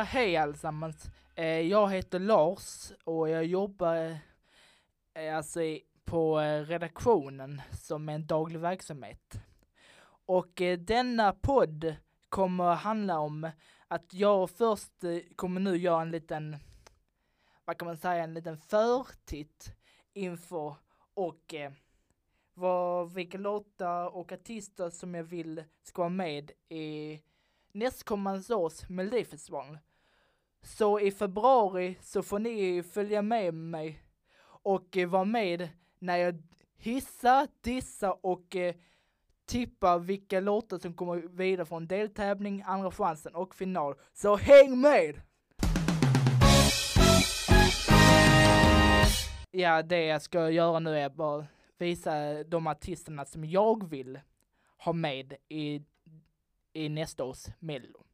Ja, hej allesammans. Eh, jag heter Lars och jag jobbar eh, alltså på eh, redaktionen som en daglig verksamhet. Och denna podd kommer handla om att jag först kommer nu göra en liten, vad kan man säga, en liten förtitt inför och vad, vilka låtar och artister som jag vill ska vara med i nästkommande års Melodifestival. Så i februari så får ni följa med mig och eh, vara med när jag hissar, dissar och eh, tippar vilka låtar som kommer vidare från deltävling, andra chansen och final. Så häng med! Ja, det jag ska göra nu är bara visa de artisterna som jag vill ha med i, i nästa års Mello.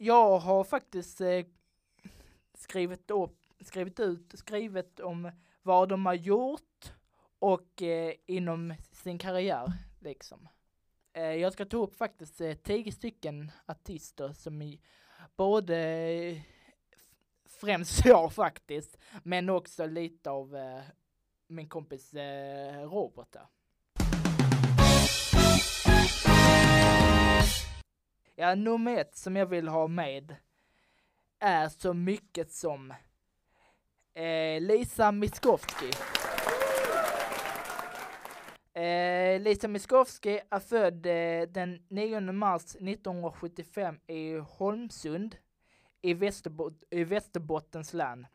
Jag har faktiskt eh, skrivit, upp, skrivit ut, skrivit om vad de har gjort och eh, inom sin karriär liksom. Eh, jag ska ta upp faktiskt eh, tio stycken artister som i både eh, främst jag faktiskt, men också lite av eh, min kompis eh, Robert där. Ja, nummer ett som jag vill ha med är så mycket som eh, Lisa Miskovsky. Eh, Lisa Miskovsky är född eh, den 9 mars 1975 i Holmsund i, Västerbot- i Västerbottens län.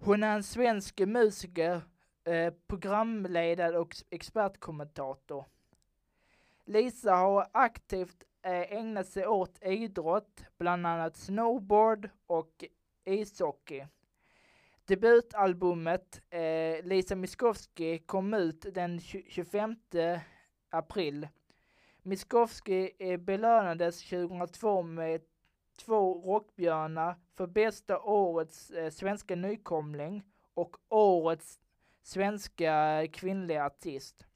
Hon är en svensk musiker, eh, programledare och expertkommentator. Lisa har aktivt Eh, ägnat sig åt idrott, bland annat snowboard och ishockey. Debutalbumet eh, Lisa Miskovsky kom ut den 25 april. Miskovsky eh, belönades 2002 med två Rockbjörnar för bästa årets eh, svenska nykomling och årets svenska kvinnliga artist.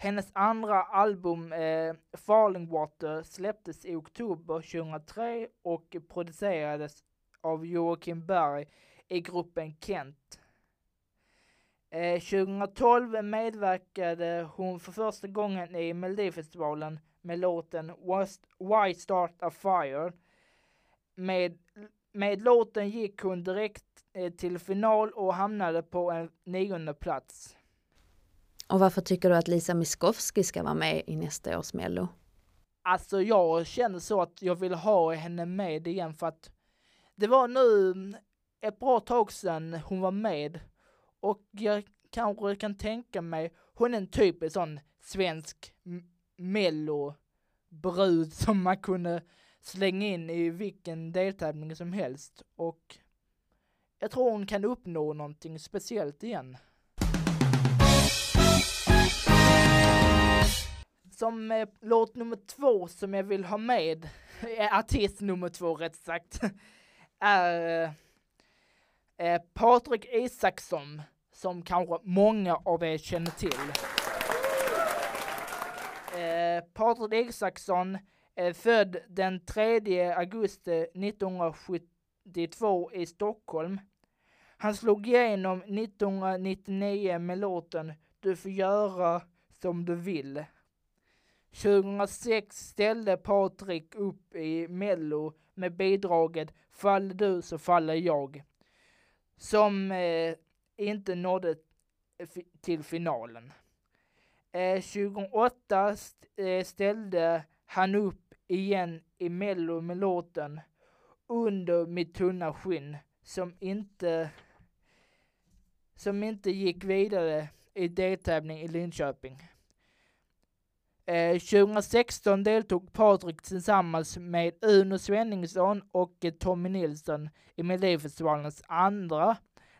Hennes andra album eh, Falling Water släpptes i oktober 2003 och producerades av Joakim Berg i gruppen Kent. Eh, 2012 medverkade hon för första gången i Melodifestivalen med låten Why Start a Fire. Med, med låten gick hon direkt eh, till final och hamnade på en nionde plats. Och varför tycker du att Lisa Miskovsky ska vara med i nästa års Mello? Alltså jag känner så att jag vill ha henne med igen för att det var nu ett bra tag sedan hon var med och jag kanske kan tänka mig, hon är en typisk sån svensk mello-brud som man kunde slänga in i vilken deltävling som helst och jag tror hon kan uppnå någonting speciellt igen. Som eh, låt nummer två som jag vill ha med, eh, artist nummer två rätt sagt, är eh, Patrik Isaksson som kanske många av er känner till. Eh, Patrik Isaksson är född den 3 augusti 1972 i Stockholm. Han slog igenom 1999 med låten Du får göra som du vill. 2006 ställde Patrik upp i Mello med bidraget Faller du så faller jag. Som eh, inte nådde till finalen. Eh, 2008 st- eh, ställde han upp igen i Mello med låten Under mitt tunna skinn som inte som inte gick vidare i deltävling i Linköping. Eh, 2016 deltog Patrik tillsammans med Uno Svenningsson och eh, Tommy Nilsson i Melodifestivalens andra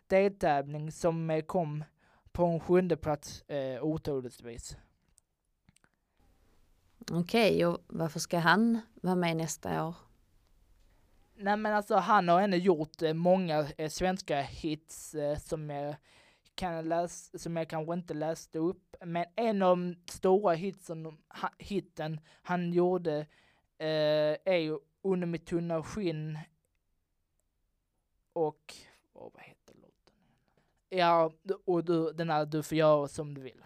deltävling som eh, kom på en sjunde plats eh, otroligtvis. Okej, och varför ska han vara med nästa år? Nej men alltså han har ändå gjort eh, många eh, svenska hits eh, som jag läsa, som jag kanske inte läste upp. Men en av de stora hitsen, ha, hitten han gjorde eh, är ju Under mitt tunna skinn och, oh, vad heter låten? Ja, och du, den här Du får göra som du vill.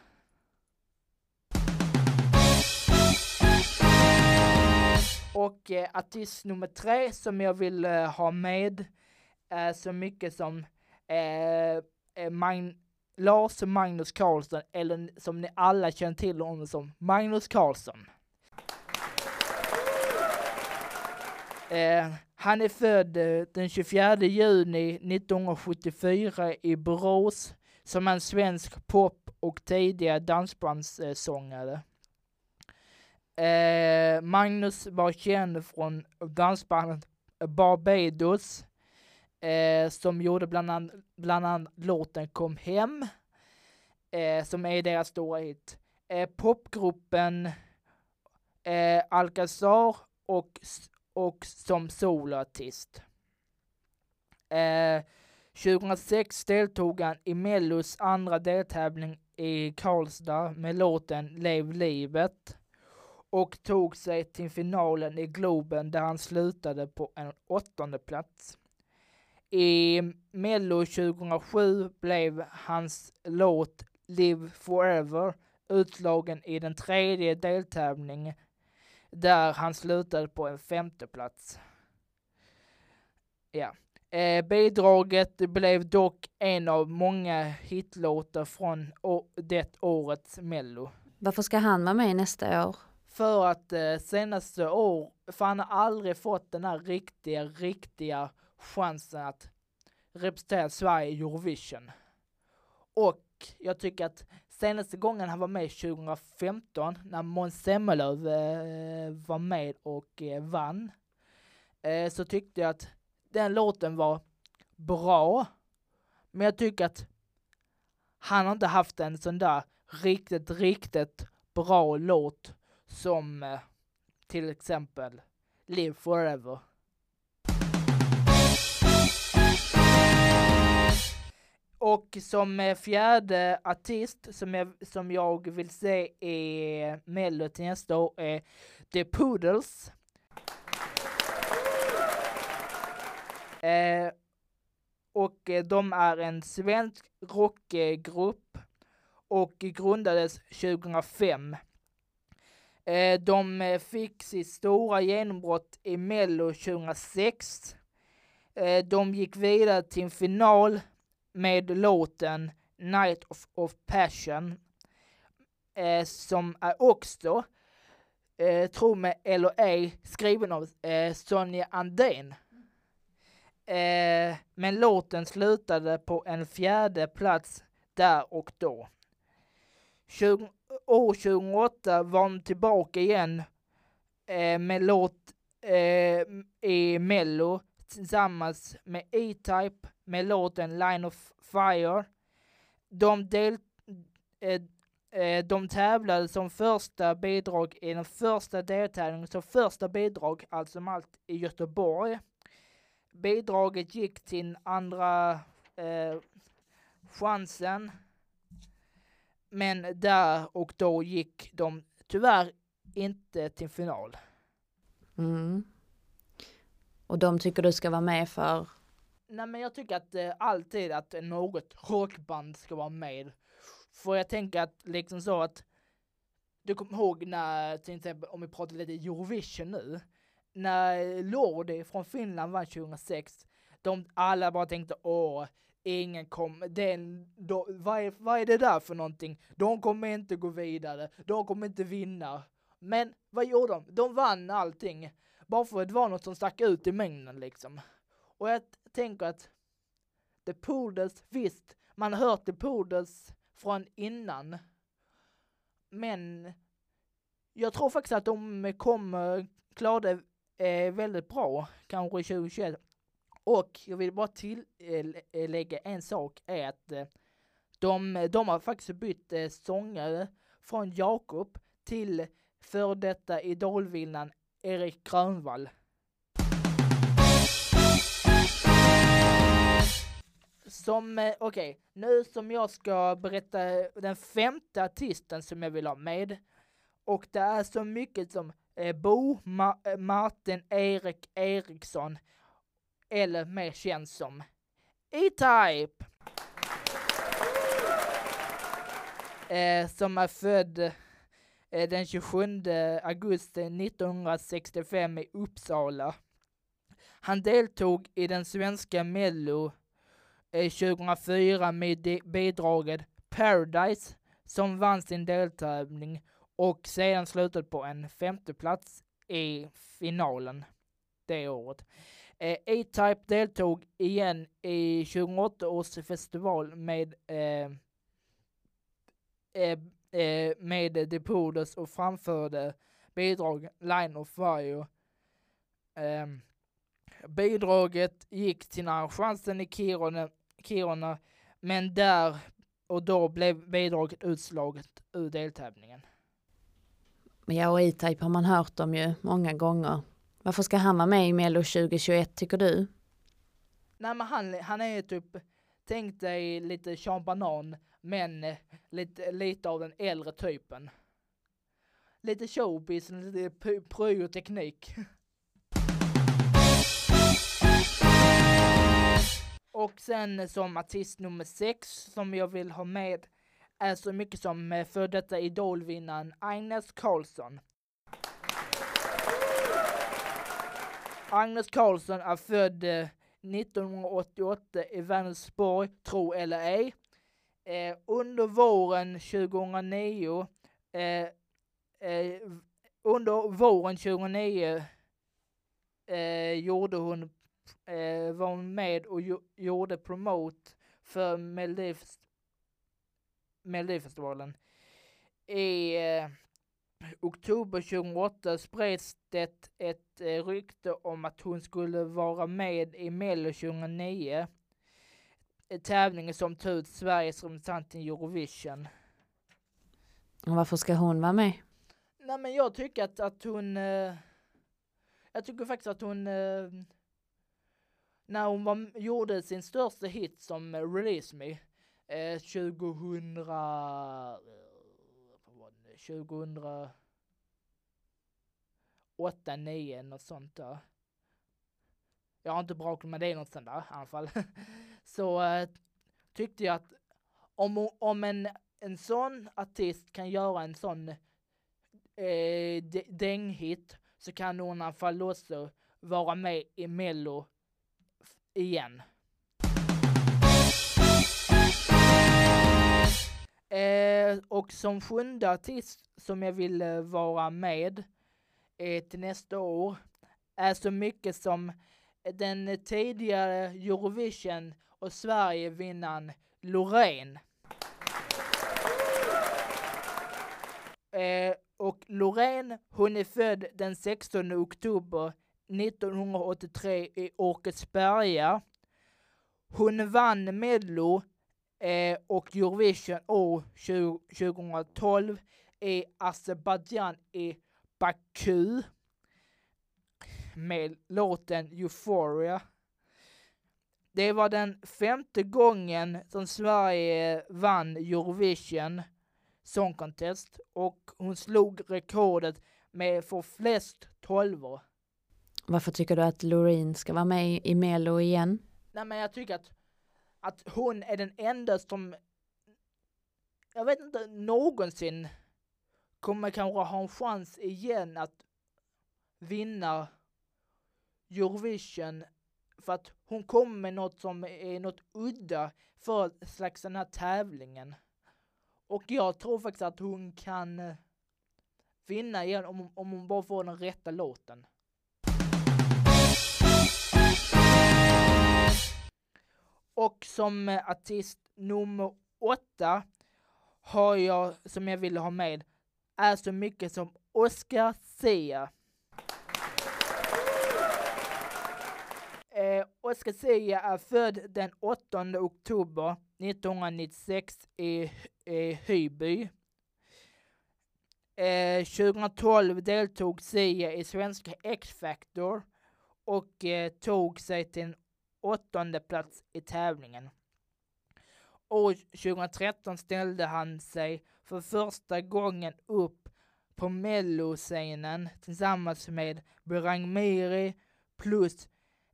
Och eh, artist nummer tre som jag vill eh, ha med eh, så mycket som eh Magn Lars Magnus Karlsson, eller som ni alla känner till honom som Magnus Karlsson. Eh, han är född eh, den 24 juni 1974 i Borås som en svensk pop och tidigare dansbandssångare. Eh, Magnus var känd från dansbandet Barbados eh, som gjorde bland annat, bland annat låten Kom hem eh, som är deras stora hit. Eh, popgruppen eh, Alcazar och, och som soloartist. Eh, 2006 deltog han i Mellos andra deltävling i Karlstad med låten Lev livet och tog sig till finalen i Globen där han slutade på en åttonde plats. I Mello 2007 blev hans låt Live Forever utslagen i den tredje deltävlingen där han slutade på en femte plats. Ja. Eh, bidraget blev dock en av många hitlåtar från det årets Mello. Varför ska han vara med nästa år? För att eh, senaste år, för han har aldrig fått den här riktiga, riktiga chansen att representera Sverige i Eurovision. Och jag tycker att senaste gången han var med 2015 när Måns Zelmerlöw eh, var med och eh, vann eh, så tyckte jag att den låten var bra. Men jag tycker att han har inte haft en sån där riktigt, riktigt bra låt som eh, till exempel Live Forever. Och som eh, fjärde artist som jag, som jag vill se i Mello till nästa år är The Poodles. Eh, och eh, de är en svensk rockgrupp och grundades 2005. Eh, de eh, fick sitt stora genombrott i Mello 2006. Eh, de gick vidare till en final med låten Night of, of Passion eh, som är också, eh, tro mig eller ej, skriven av eh, Sonja Andén. Eh, men låten slutade på en fjärde plats där och då. 20, år 2008 var hon tillbaka igen eh, med låt eh, i Mello tillsammans med E-Type med låten Line of Fire. De, del, eh, eh de tävlade som första bidrag i den första deltävlingen, som första bidrag, alltså som allt i Göteborg. Bidraget gick till andra eh, chansen. Men där och då gick de tyvärr inte till final. Mm. Och de tycker du ska vara med för? Nej men jag tycker att eh, alltid att något rockband ska vara med. För jag tänker att liksom så att du kommer ihåg när, till exempel om vi pratar lite Eurovision nu, när Lordi från Finland vann 2006, de alla bara tänkte åh, ingen kommer, den, då, vad, är, vad är det där för någonting? De kommer inte gå vidare, de kommer inte vinna. Men vad gjorde de? De vann allting. Bara för att det var något som stack ut i mängden liksom. Och jag tänker att The Poodles, visst, man har hört The Poodles från innan. Men jag tror faktiskt att de kommer klara det eh, väldigt bra, kanske 2021. Och jag vill bara tillägga eh, eh, en sak är att eh, de, de har faktiskt bytt eh, sångare från Jakob till för detta idolvinnaren Erik Grönvall. Som, eh, okej, okay, nu som jag ska berätta den femte artisten som jag vill ha med. Och det är så mycket som eh, Bo Ma eh, Martin Erik Eriksson, eller mer känd som E-Type. Eh, som är född Eh, den 27 augusti 1965 i Uppsala. Han deltog i den svenska Mello eh, 2004 med bidraget Paradise som vann sin deltävling och sedan slutade på en femte plats i finalen det året. Eh, E-Type deltog igen i 2008 års festival med eh, eh, med The Poodles och framförde bidrag Line of Fire. Eh, bidraget gick till chansen i Kiruna, Kiruna men där och då blev bidraget utslaget ur deltävlingen. Ja, och E-Type har man hört om ju många gånger. Varför ska han vara med i Mello 2021 tycker du? Nej men han, han är typ, tänk dig lite Sean Banan, men eh, lite, lite av den äldre typen. Lite showbiz, lite pryoteknik. Och sen som artist nummer sex som jag vill ha med är så mycket som eh, för detta idolvinnaren Agnes Karlsson. Agnes Karlsson är född eh, 1988 i Vänersborg, tro eller ej. Eh, under våren 2009 eh, eh, under våren 2009 eh, gjorde hon eh, var hon med och gjorde promote för Melodifest Melodifestivalen. I eh, oktober 2008 spreds det ett eh, rykte om att hon skulle vara med i Mello 2009. Tävlingen som tog ut Sveriges representant i Eurovision. Och varför ska hon vara med? Nej men jag tycker att, att hon... Eh, jag tycker faktiskt att hon... Eh, när hon var, gjorde sin största hit som Release Me eh, 2000... Eh, vad var det, 2000 8, 9, något sånt där. Jag har inte bra koll, men det är något sånt där i alla fall. Så eh, tyckte jag att om, om en, en sån artist kan göra en sån eh, dänghit så kan hon i alla fall också vara med i Mello igen. Eh, och som sjunde artist som jag vill eh, vara med eh, till nästa år är så mycket som den tidigare Eurovision och Sverige-vinnaren Loreen. Eh, och Loreen, hon är född den 16 oktober 1983 i Åkersberga. Hon vann Mello eh, och Eurovision år 2012 i Azerbajdzjan i Baku med låten Euphoria. Det var den femte gången som Sverige vann Eurovision Song Contest och hon slog rekordet med för flest tolvor. Varför tycker du att Loreen ska vara med i Melo igen? Nej men jag tycker att, att hon är den enda som, jag vet inte, någonsin kommer kanske ha en chans igen att vinna Eurovision för att hon kommer med något som är något udda för slags den här tävlingen. Och jag tror faktiskt att hon kan eh, vinna igen om, om hon bara får den rätta låten. Och som eh, artist nummer åtta har jag, som jag ville ha med, är så mycket som Oscar Sia. Eh, Oscar Zia är född den 8 oktober 1996 i, i Hyby. Eh, 2012 deltog Zia i svenska X-Factor och eh, tog sig till en åttonde plats i tävlingen. År 2013 ställde han sig för första gången upp på melloscenen tillsammans med Berang Miri plus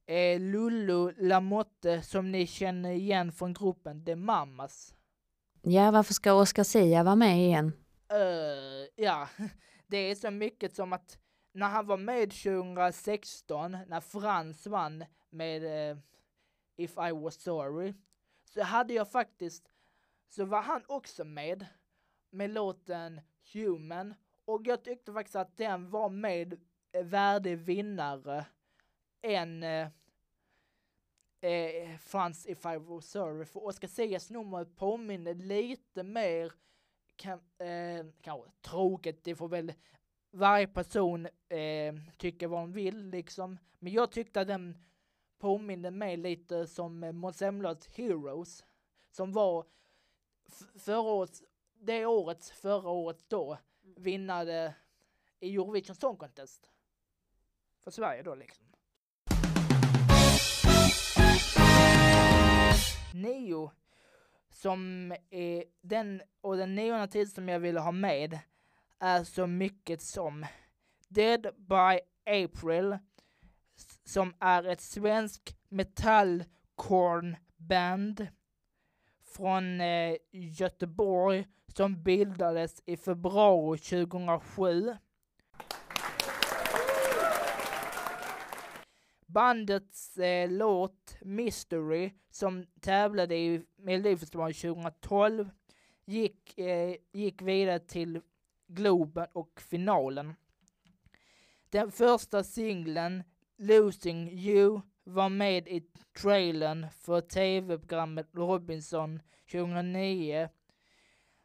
eh, Lulu Lamotte som ni känner igen från gruppen The Mamas. Ja, varför ska Oscar Sia vara med igen? Uh, ja, det är så mycket som att när han var med 2016, när Frans vann med uh, If I was sorry, så hade jag faktiskt, så var han också med med låten Human och jag tyckte faktiskt att den var med värdig vinnare än uh, eh, Frans If I was sorry, för Oscar Sias nummer påminner lite mer kan, eh, kanske tråkigt, det får väl varje person eh, tycka vad de vill liksom. Men jag tyckte att den påminner mig lite som Måns Zelmerlöws Heroes, som var förra året, det året, förra året då, vinnade i Eurovision Song Contest. För Sverige då liksom. Nio som är den och den nionde artist som jag ville ha med är så mycket som Dead by April som är ett svensk metallkornband från eh, Göteborg som bildades i februari 2007. Bandets eh, låt Mystery som tävlade i Melodifestivalen 2012 gick, eh, gick vidare till Globen och finalen. Den första singeln, Losing You, var med i trailern för tv-programmet Robinson 2009.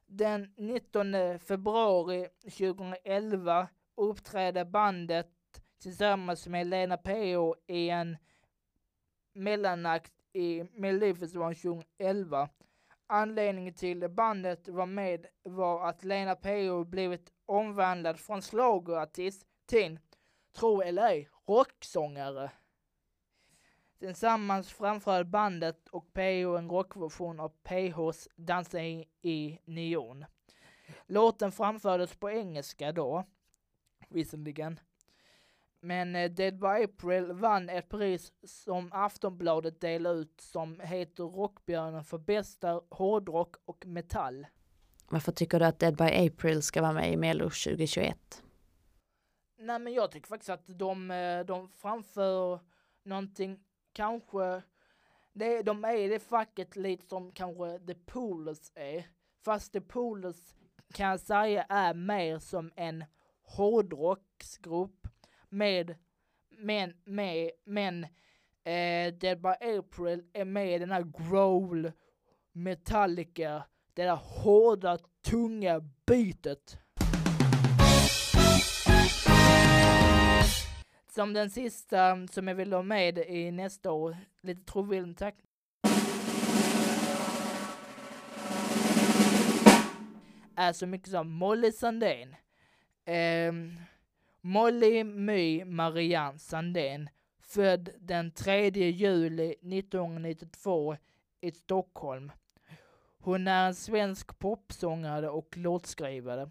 Den 19 februari 2011 uppträdde bandet tillsammans med Lena Ph i en mellanakt i Melodifestivalen 2011. Anledningen till bandet var med var att Lena Ph blivit omvandlad från schlagerartist till, tro eller ej, rocksångare. Tillsammans framförde bandet och Ph en rockversion av PHs Dansa i, i neon. Låten framfördes på engelska då, visserligen. Men eh, Dead by April vann ett pris som Aftonbladet delade ut som heter Rockbjörnen för bästa hårdrock och metall. Varför tycker du att Dead by April ska vara med i Mello 2021? Nej men jag tycker faktiskt att de, eh, de framför någonting kanske, det, de är i det facket lite som kanske The Poolers är. Fast The Poolers kan jag säga är mer som en hårdrocksgrupp med, men, med, men eh, Dead by April är med i den här growl, Metallica, det där hårda, tunga bytet. Som den sista som jag vill ha med i nästa år, lite trovillen tack. Är så mycket som Molly Sandén. Um, Molly My Marianne Sandén, född den 3 juli 1992 i Stockholm. Hon är en svensk popsångare och låtskrivare.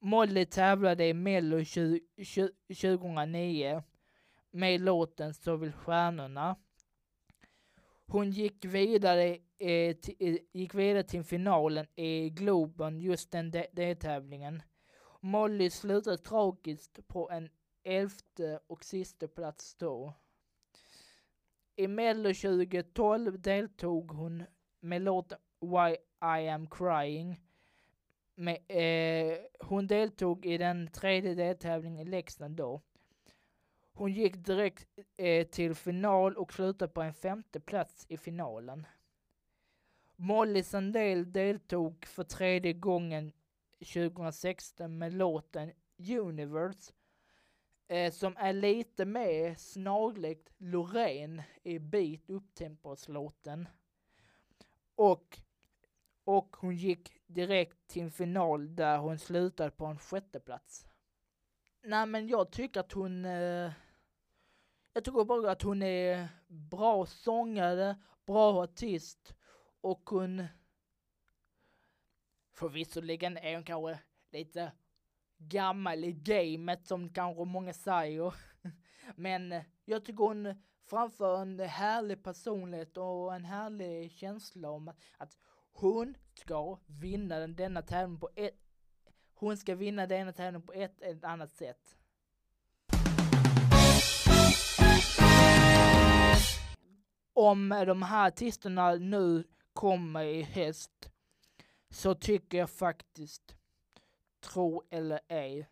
Molly tävlade i Mello 2009 med låten Så vill stjärnorna. Hon gick vidare, eh, eh gick vidare till finalen i Globen, just den deltävlingen. Molly slutade tragiskt på en elfte och sista plats då. I Mello 2012 deltog hon med låten Why I am crying. Med, eh, hon deltog i den tredje deltävlingen i Leksand då. Hon gick direkt eh, till final och slutade på en femte plats i finalen. Molly Sandell deltog för tredje gången 2016 med låten Universe eh, som är lite mer snarlikt Loreen i beat upptemposlåten. Och, och hon gick direkt till en final där hon slutade på en sjätte plats. Nej men jag tycker att hon eh, jag tycker bara att hon är bra sångare, bra artist och hon Förvisserligen är hon kanske lite gammal i gamet som kanske många säger. Men jag tycker hon framför en härlig personlighet och en härlig känsla om att, att hon ska vinna denna tävling på ett hon ska vinna denna tävling på ett eller annat sätt. Om de här artisterna nu kommer i höst så tycker jag faktiskt, tro eller ej,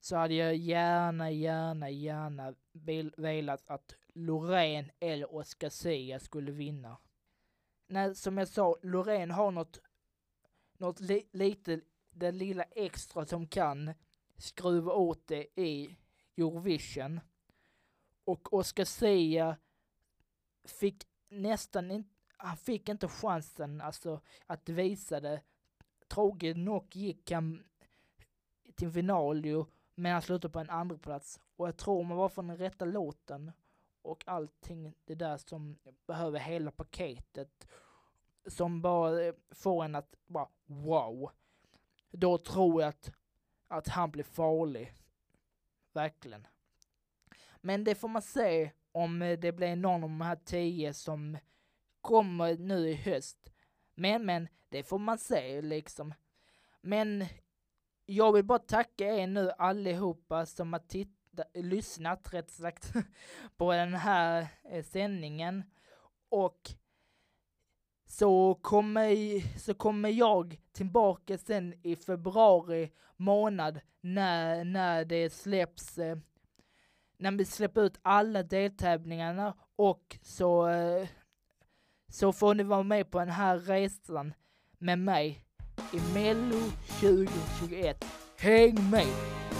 så hade jag gärna, gärna, gärna velat att Loreen eller Oscar Sia skulle vinna. Nej, som jag sa, Loreen har något, något li, lite, det lilla extra som kan skruva åt det i Eurovision. Och Oscar Sia fick nästan inte, han fick inte chansen alltså att visa det. Tråkigt nog gick han till final ju, men han slutade på en andra plats Och jag tror man var från den rätta låten och allting det där som behöver hela paketet som bara får en att bara wow. Då tror jag att, att han blir farlig. Verkligen. Men det får man se om eh, det blir någon av de här tio som kommer nu i höst. Men, men, det får man se liksom. Men jag vill bara tacka er nu allihopa som har titta, lyssnat rätt sagt på den här eh, sändningen. Och så kommer, så kommer jag tillbaka sen i februari månad när, när det släpps eh, när vi släpper ut alla deltävlingarna och så, eh, så får ni vara med på den här resan med mig i Mello 2021. Häng med!